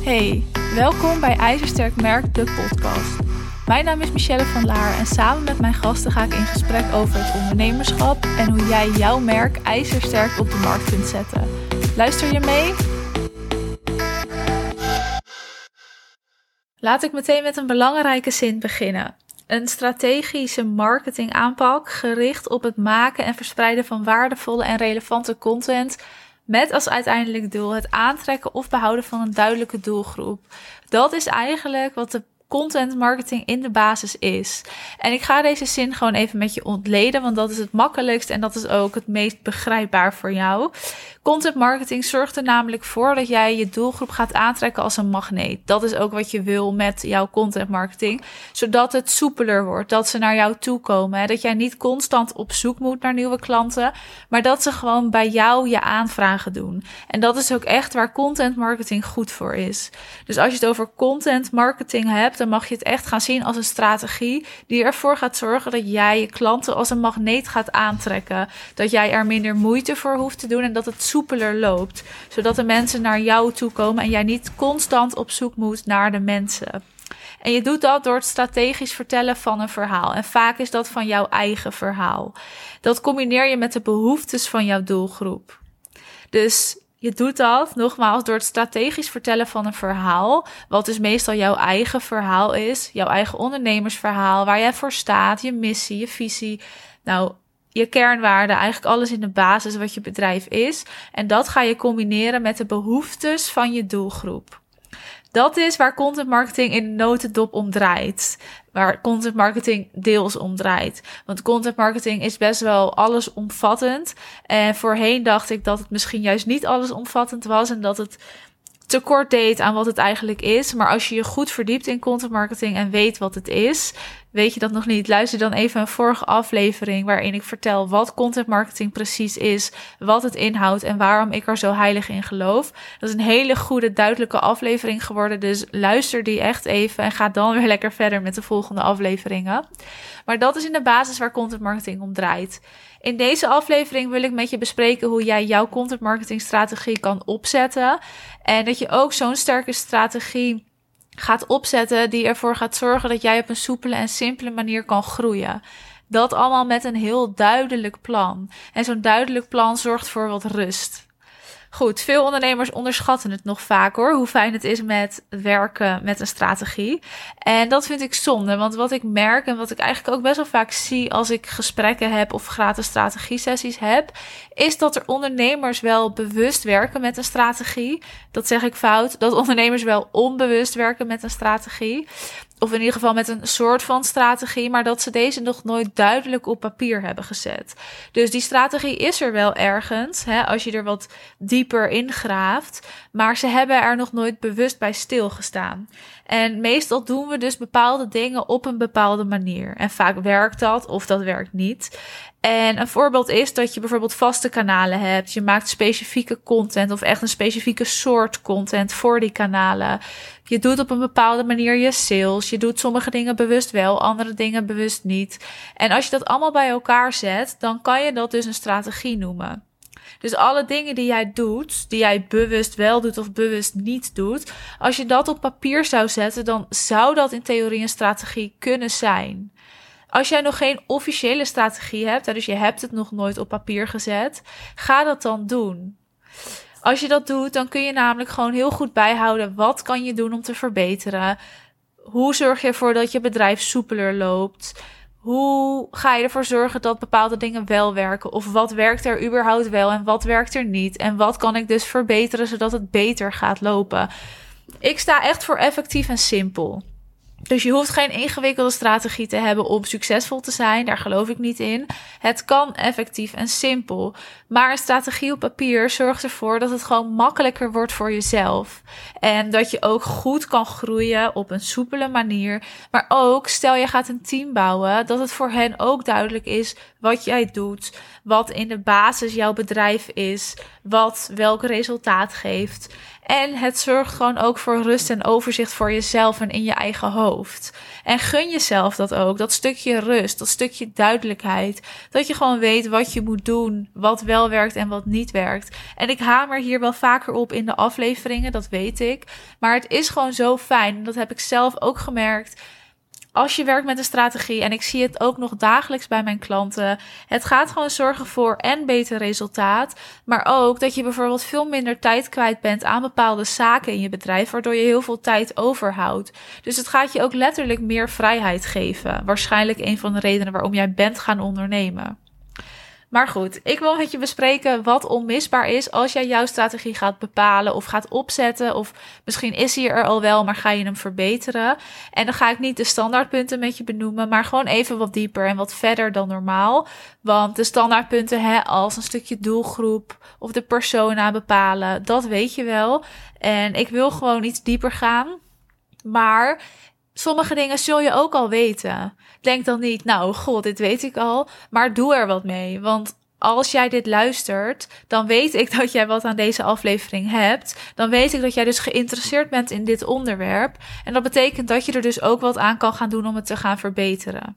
Hey, welkom bij IJzersterk Merk, de podcast. Mijn naam is Michelle van Laar en samen met mijn gasten ga ik in gesprek over het ondernemerschap en hoe jij jouw merk ijzersterk op de markt kunt zetten. Luister je mee? Laat ik meteen met een belangrijke zin beginnen. Een strategische marketingaanpak gericht op het maken en verspreiden van waardevolle en relevante content met als uiteindelijk doel het aantrekken of behouden van een duidelijke doelgroep. Dat is eigenlijk wat de content marketing in de basis is. En ik ga deze zin gewoon even met je ontleden, want dat is het makkelijkst en dat is ook het meest begrijpbaar voor jou. Content marketing zorgt er namelijk voor dat jij je doelgroep gaat aantrekken als een magneet. Dat is ook wat je wil met jouw content marketing, zodat het soepeler wordt, dat ze naar jou toe komen, dat jij niet constant op zoek moet naar nieuwe klanten, maar dat ze gewoon bij jou je aanvragen doen. En dat is ook echt waar content marketing goed voor is. Dus als je het over content marketing hebt, dan mag je het echt gaan zien als een strategie die ervoor gaat zorgen dat jij je klanten als een magneet gaat aantrekken, dat jij er minder moeite voor hoeft te doen en dat het soepeler loopt. Zodat de mensen naar jou toe komen en jij niet constant op zoek moet naar de mensen. En je doet dat door het strategisch vertellen van een verhaal. En vaak is dat van jouw eigen verhaal. Dat combineer je met de behoeftes van jouw doelgroep. Dus je doet dat nogmaals door het strategisch vertellen van een verhaal, wat dus meestal jouw eigen verhaal is, jouw eigen ondernemersverhaal, waar jij voor staat, je missie, je visie. Nou, je kernwaarden, eigenlijk alles in de basis wat je bedrijf is. En dat ga je combineren met de behoeftes van je doelgroep. Dat is waar content marketing in notendop om draait. Waar content marketing deels om draait. Want content marketing is best wel allesomvattend. En voorheen dacht ik dat het misschien juist niet allesomvattend was. En dat het tekort deed aan wat het eigenlijk is. Maar als je je goed verdiept in content marketing en weet wat het is, Weet je dat nog niet? Luister dan even een vorige aflevering waarin ik vertel wat content marketing precies is, wat het inhoudt en waarom ik er zo heilig in geloof. Dat is een hele goede, duidelijke aflevering geworden. Dus luister die echt even en ga dan weer lekker verder met de volgende afleveringen. Maar dat is in de basis waar content marketing om draait. In deze aflevering wil ik met je bespreken hoe jij jouw content marketing strategie kan opzetten. En dat je ook zo'n sterke strategie gaat opzetten die ervoor gaat zorgen dat jij op een soepele en simpele manier kan groeien. Dat allemaal met een heel duidelijk plan. En zo'n duidelijk plan zorgt voor wat rust. Goed, veel ondernemers onderschatten het nog vaak hoor, hoe fijn het is met werken met een strategie. En dat vind ik zonde, want wat ik merk en wat ik eigenlijk ook best wel vaak zie als ik gesprekken heb of gratis strategie-sessies heb, is dat er ondernemers wel bewust werken met een strategie. Dat zeg ik fout, dat ondernemers wel onbewust werken met een strategie of in ieder geval met een soort van strategie, maar dat ze deze nog nooit duidelijk op papier hebben gezet. Dus die strategie is er wel ergens, hè, als je er wat dieper in graaft, maar ze hebben er nog nooit bewust bij stilgestaan. En meestal doen we dus bepaalde dingen op een bepaalde manier. En vaak werkt dat of dat werkt niet. En een voorbeeld is dat je bijvoorbeeld vaste kanalen hebt. Je maakt specifieke content of echt een specifieke soort content voor die kanalen. Je doet op een bepaalde manier je sales. Je doet sommige dingen bewust wel, andere dingen bewust niet. En als je dat allemaal bij elkaar zet, dan kan je dat dus een strategie noemen. Dus alle dingen die jij doet, die jij bewust wel doet of bewust niet doet, als je dat op papier zou zetten, dan zou dat in theorie een strategie kunnen zijn. Als jij nog geen officiële strategie hebt, dus je hebt het nog nooit op papier gezet, ga dat dan doen. Als je dat doet, dan kun je namelijk gewoon heel goed bijhouden wat kan je doen om te verbeteren. Hoe zorg je ervoor dat je bedrijf soepeler loopt? Hoe ga je ervoor zorgen dat bepaalde dingen wel werken? Of wat werkt er überhaupt wel en wat werkt er niet? En wat kan ik dus verbeteren zodat het beter gaat lopen? Ik sta echt voor effectief en simpel. Dus je hoeft geen ingewikkelde strategie te hebben om succesvol te zijn. Daar geloof ik niet in. Het kan effectief en simpel. Maar een strategie op papier zorgt ervoor dat het gewoon makkelijker wordt voor jezelf. En dat je ook goed kan groeien op een soepele manier. Maar ook, stel je gaat een team bouwen, dat het voor hen ook duidelijk is wat jij doet, wat in de basis jouw bedrijf is, wat welk resultaat geeft. En het zorgt gewoon ook voor rust en overzicht voor jezelf en in je eigen hoofd. En gun jezelf dat ook, dat stukje rust, dat stukje duidelijkheid. Dat je gewoon weet wat je moet doen, wat wel werkt en wat niet werkt. En ik hamer hier wel vaker op in de afleveringen, dat weet ik. Maar het is gewoon zo fijn, dat heb ik zelf ook gemerkt als je werkt met een strategie, en ik zie het ook nog dagelijks bij mijn klanten, het gaat gewoon zorgen voor en beter resultaat, maar ook dat je bijvoorbeeld veel minder tijd kwijt bent aan bepaalde zaken in je bedrijf, waardoor je heel veel tijd overhoudt. Dus het gaat je ook letterlijk meer vrijheid geven. Waarschijnlijk een van de redenen waarom jij bent gaan ondernemen. Maar goed, ik wil met je bespreken wat onmisbaar is als jij jouw strategie gaat bepalen of gaat opzetten. Of misschien is hij er al wel, maar ga je hem verbeteren. En dan ga ik niet de standaardpunten met je benoemen, maar gewoon even wat dieper en wat verder dan normaal. Want de standaardpunten, hè, als een stukje doelgroep of de persona bepalen, dat weet je wel. En ik wil gewoon iets dieper gaan. Maar sommige dingen zul je ook al weten. Denk dan niet, nou, god, dit weet ik al, maar doe er wat mee. Want als jij dit luistert, dan weet ik dat jij wat aan deze aflevering hebt. Dan weet ik dat jij dus geïnteresseerd bent in dit onderwerp. En dat betekent dat je er dus ook wat aan kan gaan doen om het te gaan verbeteren.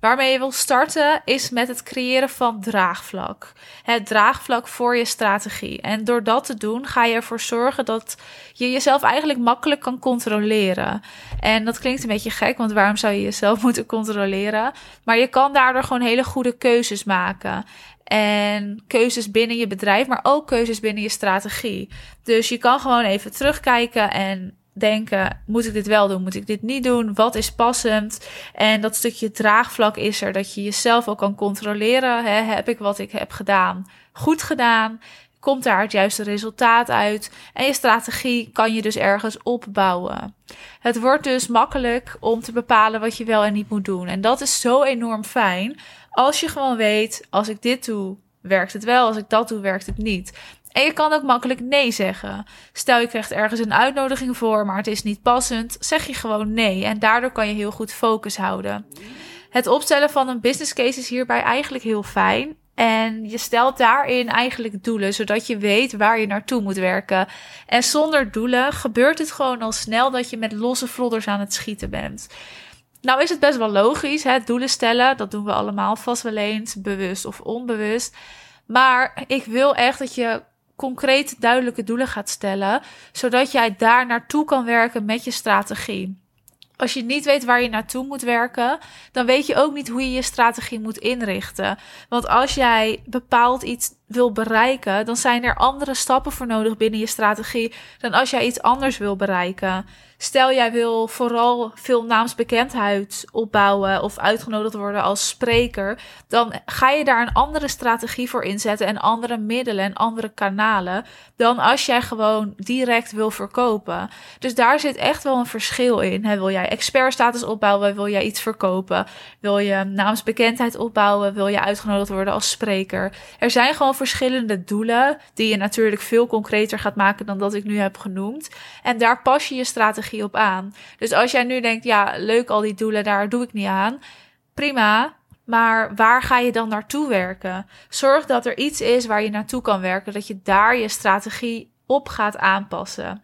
Waarmee je wil starten is met het creëren van draagvlak. Het draagvlak voor je strategie. En door dat te doen ga je ervoor zorgen dat je jezelf eigenlijk makkelijk kan controleren. En dat klinkt een beetje gek, want waarom zou je jezelf moeten controleren? Maar je kan daardoor gewoon hele goede keuzes maken. En keuzes binnen je bedrijf, maar ook keuzes binnen je strategie. Dus je kan gewoon even terugkijken en denken: moet ik dit wel doen? Moet ik dit niet doen? Wat is passend? En dat stukje draagvlak is er dat je jezelf ook kan controleren. Hè? Heb ik wat ik heb gedaan goed gedaan? Komt daar het juiste resultaat uit? En je strategie kan je dus ergens opbouwen. Het wordt dus makkelijk om te bepalen wat je wel en niet moet doen. En dat is zo enorm fijn als je gewoon weet: als ik dit doe, werkt het wel. Als ik dat doe, werkt het niet. En je kan ook makkelijk nee zeggen. Stel je krijgt ergens een uitnodiging voor, maar het is niet passend, zeg je gewoon nee. En daardoor kan je heel goed focus houden. Het opstellen van een business case is hierbij eigenlijk heel fijn. En je stelt daarin eigenlijk doelen, zodat je weet waar je naartoe moet werken. En zonder doelen gebeurt het gewoon al snel dat je met losse vlodders aan het schieten bent. Nou is het best wel logisch, hè? doelen stellen, dat doen we allemaal vast wel eens, bewust of onbewust. Maar ik wil echt dat je concrete, duidelijke doelen gaat stellen, zodat jij daar naartoe kan werken met je strategie. Als je niet weet waar je naartoe moet werken, dan weet je ook niet hoe je je strategie moet inrichten. Want als jij bepaald iets wil bereiken, dan zijn er andere stappen voor nodig binnen je strategie dan als jij iets anders wil bereiken. Stel jij wil vooral veel naamsbekendheid opbouwen of uitgenodigd worden als spreker, dan ga je daar een andere strategie voor inzetten en andere middelen en andere kanalen dan als jij gewoon direct wil verkopen. Dus daar zit echt wel een verschil in. wil jij expertstatus opbouwen? Wil jij iets verkopen? Wil je naamsbekendheid opbouwen? Wil je uitgenodigd worden als spreker? Er zijn gewoon verschillende doelen die je natuurlijk veel concreter gaat maken dan dat ik nu heb genoemd. En daar pas je je strategie op aan. Dus als jij nu denkt, ja, leuk al die doelen, daar doe ik niet aan. Prima, maar waar ga je dan naartoe werken? Zorg dat er iets is waar je naartoe kan werken, dat je daar je strategie op gaat aanpassen.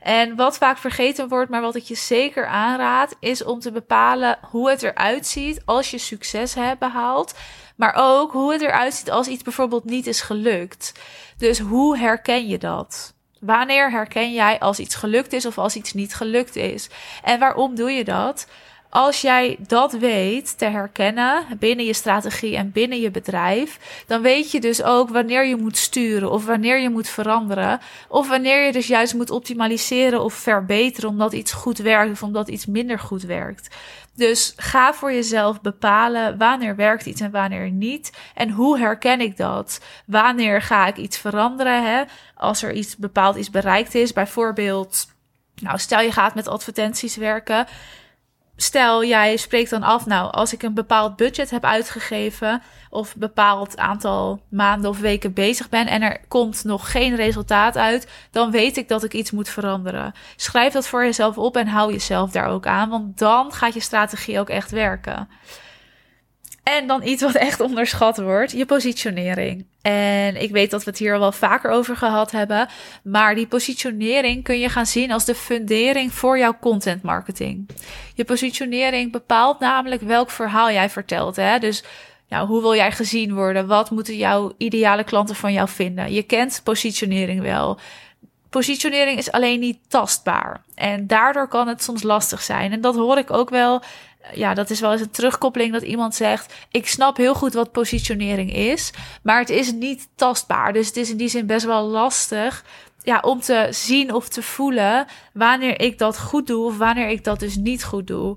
En wat vaak vergeten wordt, maar wat ik je zeker aanraad, is om te bepalen hoe het eruit ziet als je succes hebt behaald. Maar ook hoe het eruit ziet als iets bijvoorbeeld niet is gelukt. Dus hoe herken je dat? Wanneer herken jij als iets gelukt is of als iets niet gelukt is? En waarom doe je dat? Als jij dat weet te herkennen binnen je strategie en binnen je bedrijf, dan weet je dus ook wanneer je moet sturen of wanneer je moet veranderen. Of wanneer je dus juist moet optimaliseren of verbeteren omdat iets goed werkt of omdat iets minder goed werkt. Dus ga voor jezelf bepalen wanneer werkt iets en wanneer niet. En hoe herken ik dat? Wanneer ga ik iets veranderen? Hè? Als er iets bepaald iets bereikt is, bijvoorbeeld. Nou, stel je gaat met advertenties werken stel jij spreekt dan af, nou, als ik een bepaald budget heb uitgegeven of een bepaald aantal maanden of weken bezig ben en er komt nog geen resultaat uit, dan weet ik dat ik iets moet veranderen. Schrijf dat voor jezelf op en hou jezelf daar ook aan, want dan gaat je strategie ook echt werken. En dan iets wat echt onderschat wordt, je positionering. En ik weet dat we het hier al wel vaker over gehad hebben, maar die positionering kun je gaan zien als de fundering voor jouw content marketing. Je positionering bepaalt namelijk welk verhaal jij vertelt. Hè? Dus nou, hoe wil jij gezien worden? Wat moeten jouw ideale klanten van jou vinden? Je kent positionering wel. Positionering is alleen niet tastbaar. En daardoor kan het soms lastig zijn. En dat hoor ik ook wel. Ja, dat is wel eens een terugkoppeling dat iemand zegt: Ik snap heel goed wat positionering is, maar het is niet tastbaar. Dus het is in die zin best wel lastig ja, om te zien of te voelen wanneer ik dat goed doe of wanneer ik dat dus niet goed doe.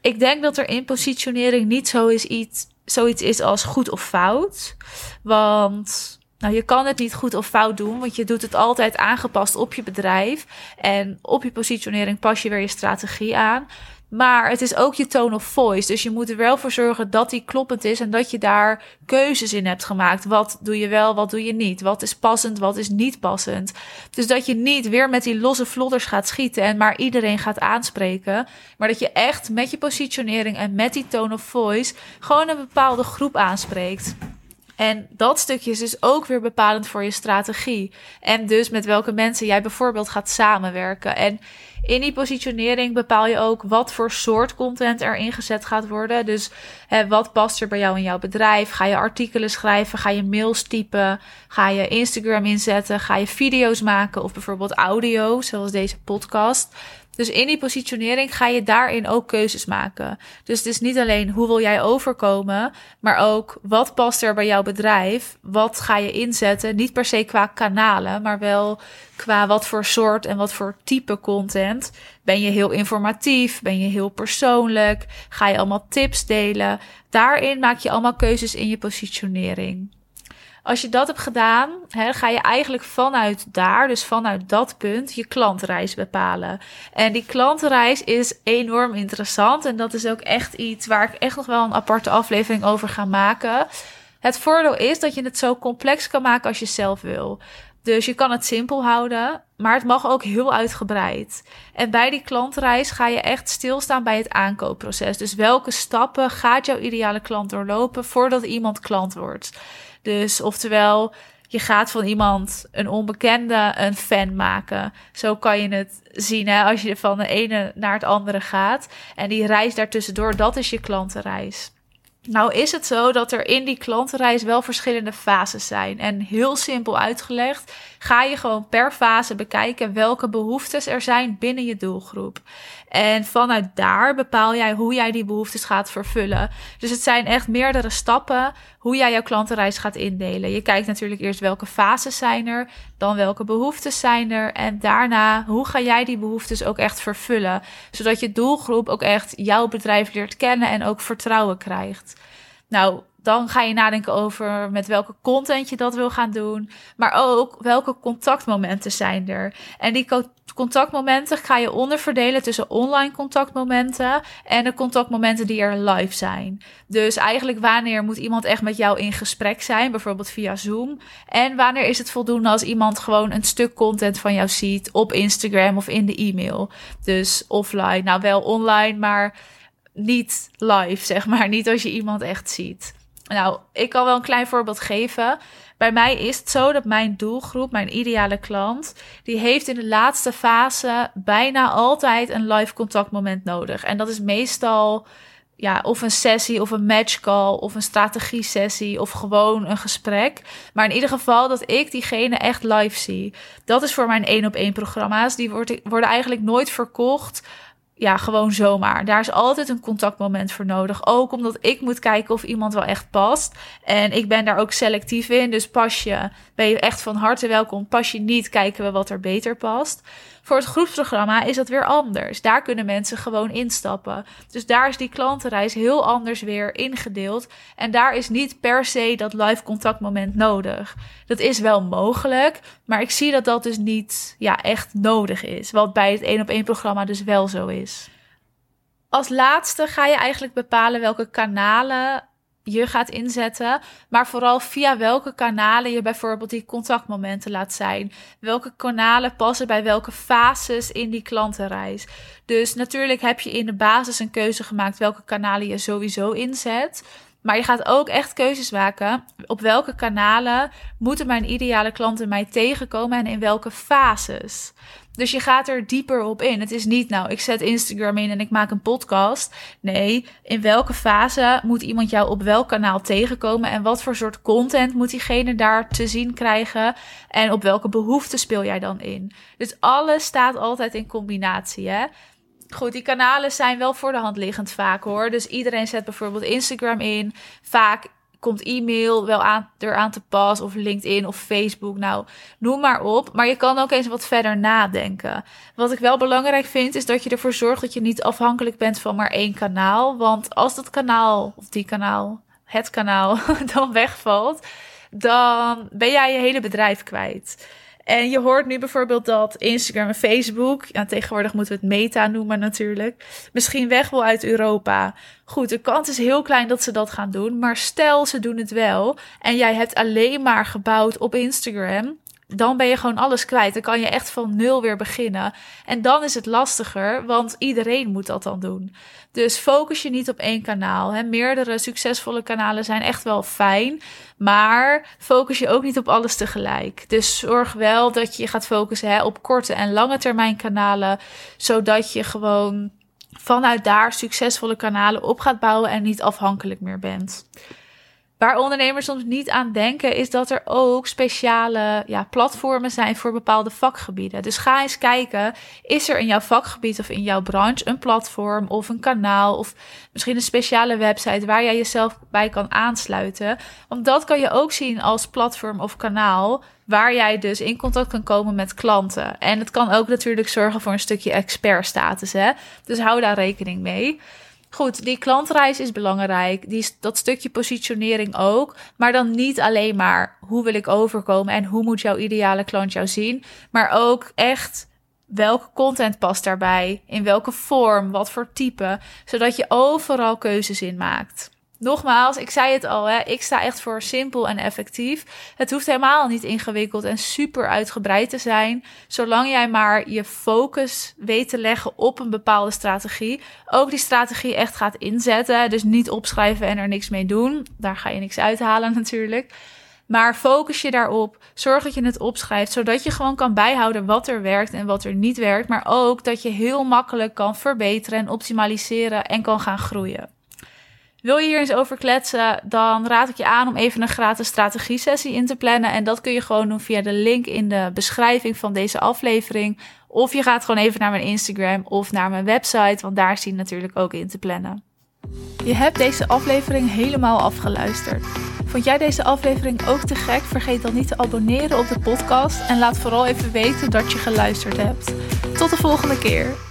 Ik denk dat er in positionering niet zo is iets, zoiets is als goed of fout. Want nou, je kan het niet goed of fout doen, want je doet het altijd aangepast op je bedrijf. En op je positionering pas je weer je strategie aan. Maar het is ook je tone of voice. Dus je moet er wel voor zorgen dat die kloppend is en dat je daar keuzes in hebt gemaakt. Wat doe je wel, wat doe je niet? Wat is passend, wat is niet passend? Dus dat je niet weer met die losse vlodders gaat schieten en maar iedereen gaat aanspreken. Maar dat je echt met je positionering en met die tone of voice gewoon een bepaalde groep aanspreekt. En dat stukje is dus ook weer bepalend voor je strategie. En dus met welke mensen jij bijvoorbeeld gaat samenwerken. En in die positionering bepaal je ook wat voor soort content er ingezet gaat worden. Dus hè, wat past er bij jou in jouw bedrijf? Ga je artikelen schrijven? Ga je mails typen? Ga je Instagram inzetten? Ga je video's maken? Of bijvoorbeeld audio, zoals deze podcast? Dus in die positionering ga je daarin ook keuzes maken. Dus het is niet alleen hoe wil jij overkomen, maar ook wat past er bij jouw bedrijf? Wat ga je inzetten? Niet per se qua kanalen, maar wel qua wat voor soort en wat voor type content. Ben je heel informatief? Ben je heel persoonlijk? Ga je allemaal tips delen? Daarin maak je allemaal keuzes in je positionering. Als je dat hebt gedaan, hè, ga je eigenlijk vanuit daar, dus vanuit dat punt, je klantreis bepalen. En die klantreis is enorm interessant. En dat is ook echt iets waar ik echt nog wel een aparte aflevering over ga maken. Het voordeel is dat je het zo complex kan maken als je zelf wil. Dus je kan het simpel houden, maar het mag ook heel uitgebreid. En bij die klantreis ga je echt stilstaan bij het aankoopproces. Dus welke stappen gaat jouw ideale klant doorlopen voordat iemand klant wordt? Dus oftewel, je gaat van iemand, een onbekende, een fan maken. Zo kan je het zien hè, als je van de ene naar het andere gaat. En die reis daartussendoor, dat is je klantenreis. Nou is het zo dat er in die klantenreis wel verschillende fases zijn. En heel simpel uitgelegd, ga je gewoon per fase bekijken welke behoeftes er zijn binnen je doelgroep. En vanuit daar bepaal jij hoe jij die behoeftes gaat vervullen. Dus het zijn echt meerdere stappen hoe jij jouw klantenreis gaat indelen. Je kijkt natuurlijk eerst welke fases zijn er, dan welke behoeftes zijn er en daarna hoe ga jij die behoeftes ook echt vervullen, zodat je doelgroep ook echt jouw bedrijf leert kennen en ook vertrouwen krijgt. Nou, dan ga je nadenken over met welke content je dat wil gaan doen. Maar ook welke contactmomenten zijn er. En die contactmomenten ga je onderverdelen tussen online contactmomenten en de contactmomenten die er live zijn. Dus eigenlijk wanneer moet iemand echt met jou in gesprek zijn, bijvoorbeeld via Zoom. En wanneer is het voldoende als iemand gewoon een stuk content van jou ziet op Instagram of in de e-mail. Dus offline, nou wel online, maar niet live, zeg maar. Niet als je iemand echt ziet. Nou, ik kan wel een klein voorbeeld geven. Bij mij is het zo dat mijn doelgroep, mijn ideale klant, die heeft in de laatste fase bijna altijd een live contactmoment nodig. En dat is meestal ja, of een sessie of een match call of een strategie sessie of gewoon een gesprek. Maar in ieder geval dat ik diegene echt live zie. Dat is voor mijn één op één programma's. Die worden eigenlijk nooit verkocht ja, gewoon zomaar. Daar is altijd een contactmoment voor nodig. Ook omdat ik moet kijken of iemand wel echt past. En ik ben daar ook selectief in. Dus pas je, ben je echt van harte welkom. Pas je niet, kijken we wat er beter past. Voor het groepsprogramma is dat weer anders. Daar kunnen mensen gewoon instappen. Dus daar is die klantenreis heel anders weer ingedeeld. En daar is niet per se dat live contactmoment nodig. Dat is wel mogelijk, maar ik zie dat dat dus niet ja, echt nodig is. Wat bij het één op één programma dus wel zo is. Als laatste ga je eigenlijk bepalen welke kanalen je gaat inzetten, maar vooral via welke kanalen je bijvoorbeeld die contactmomenten laat zijn. Welke kanalen passen bij welke fases in die klantenreis. Dus natuurlijk heb je in de basis een keuze gemaakt welke kanalen je sowieso inzet. Maar je gaat ook echt keuzes maken. Op welke kanalen moeten mijn ideale klanten mij tegenkomen en in welke fases? Dus je gaat er dieper op in. Het is niet, nou, ik zet Instagram in en ik maak een podcast. Nee, in welke fase moet iemand jou op welk kanaal tegenkomen? En wat voor soort content moet diegene daar te zien krijgen? En op welke behoeften speel jij dan in? Dus alles staat altijd in combinatie, hè? Goed, die kanalen zijn wel voor de hand liggend vaak hoor. Dus iedereen zet bijvoorbeeld Instagram in. Vaak komt e-mail wel aan, eraan te pas, of LinkedIn of Facebook. Nou, noem maar op. Maar je kan ook eens wat verder nadenken. Wat ik wel belangrijk vind, is dat je ervoor zorgt dat je niet afhankelijk bent van maar één kanaal. Want als dat kanaal, of die kanaal, het kanaal, dan wegvalt, dan ben jij je hele bedrijf kwijt. En je hoort nu bijvoorbeeld dat Instagram en Facebook, tegenwoordig moeten we het meta noemen natuurlijk, misschien weg wil uit Europa. Goed, de kans is heel klein dat ze dat gaan doen, maar stel ze doen het wel en jij hebt alleen maar gebouwd op Instagram, dan ben je gewoon alles kwijt. Dan kan je echt van nul weer beginnen. En dan is het lastiger, want iedereen moet dat dan doen. Dus focus je niet op één kanaal. Hè. Meerdere succesvolle kanalen zijn echt wel fijn, maar focus je ook niet op alles tegelijk. Dus zorg wel dat je gaat focussen hè, op korte en lange termijn kanalen, zodat je gewoon vanuit daar succesvolle kanalen op gaat bouwen en niet afhankelijk meer bent. Waar ondernemers soms niet aan denken, is dat er ook speciale ja, platformen zijn voor bepaalde vakgebieden. Dus ga eens kijken, is er in jouw vakgebied of in jouw branche een platform of een kanaal of misschien een speciale website waar jij jezelf bij kan aansluiten? Want dat kan je ook zien als platform of kanaal waar jij dus in contact kan komen met klanten. En het kan ook natuurlijk zorgen voor een stukje expertstatus, hè? Dus hou daar rekening mee. Goed, die klantreis is belangrijk. Die, dat stukje positionering ook. Maar dan niet alleen maar hoe wil ik overkomen en hoe moet jouw ideale klant jou zien. Maar ook echt welke content past daarbij. In welke vorm, wat voor type. Zodat je overal keuzes in maakt. Nogmaals, ik zei het al, hè, ik sta echt voor simpel en effectief. Het hoeft helemaal niet ingewikkeld en super uitgebreid te zijn, zolang jij maar je focus weet te leggen op een bepaalde strategie. Ook die strategie echt gaat inzetten, dus niet opschrijven en er niks mee doen. Daar ga je niks uithalen natuurlijk. Maar focus je daarop. Zorg dat je het opschrijft, zodat je gewoon kan bijhouden wat er werkt en wat er niet werkt. Maar ook dat je heel makkelijk kan verbeteren en optimaliseren en kan gaan groeien. Wil je hier eens over kletsen, dan raad ik je aan om even een gratis strategie-sessie in te plannen. En dat kun je gewoon doen via de link in de beschrijving van deze aflevering. Of je gaat gewoon even naar mijn Instagram of naar mijn website, want daar is die natuurlijk ook in te plannen. Je hebt deze aflevering helemaal afgeluisterd. Vond jij deze aflevering ook te gek? Vergeet dan niet te abonneren op de podcast en laat vooral even weten dat je geluisterd hebt. Tot de volgende keer.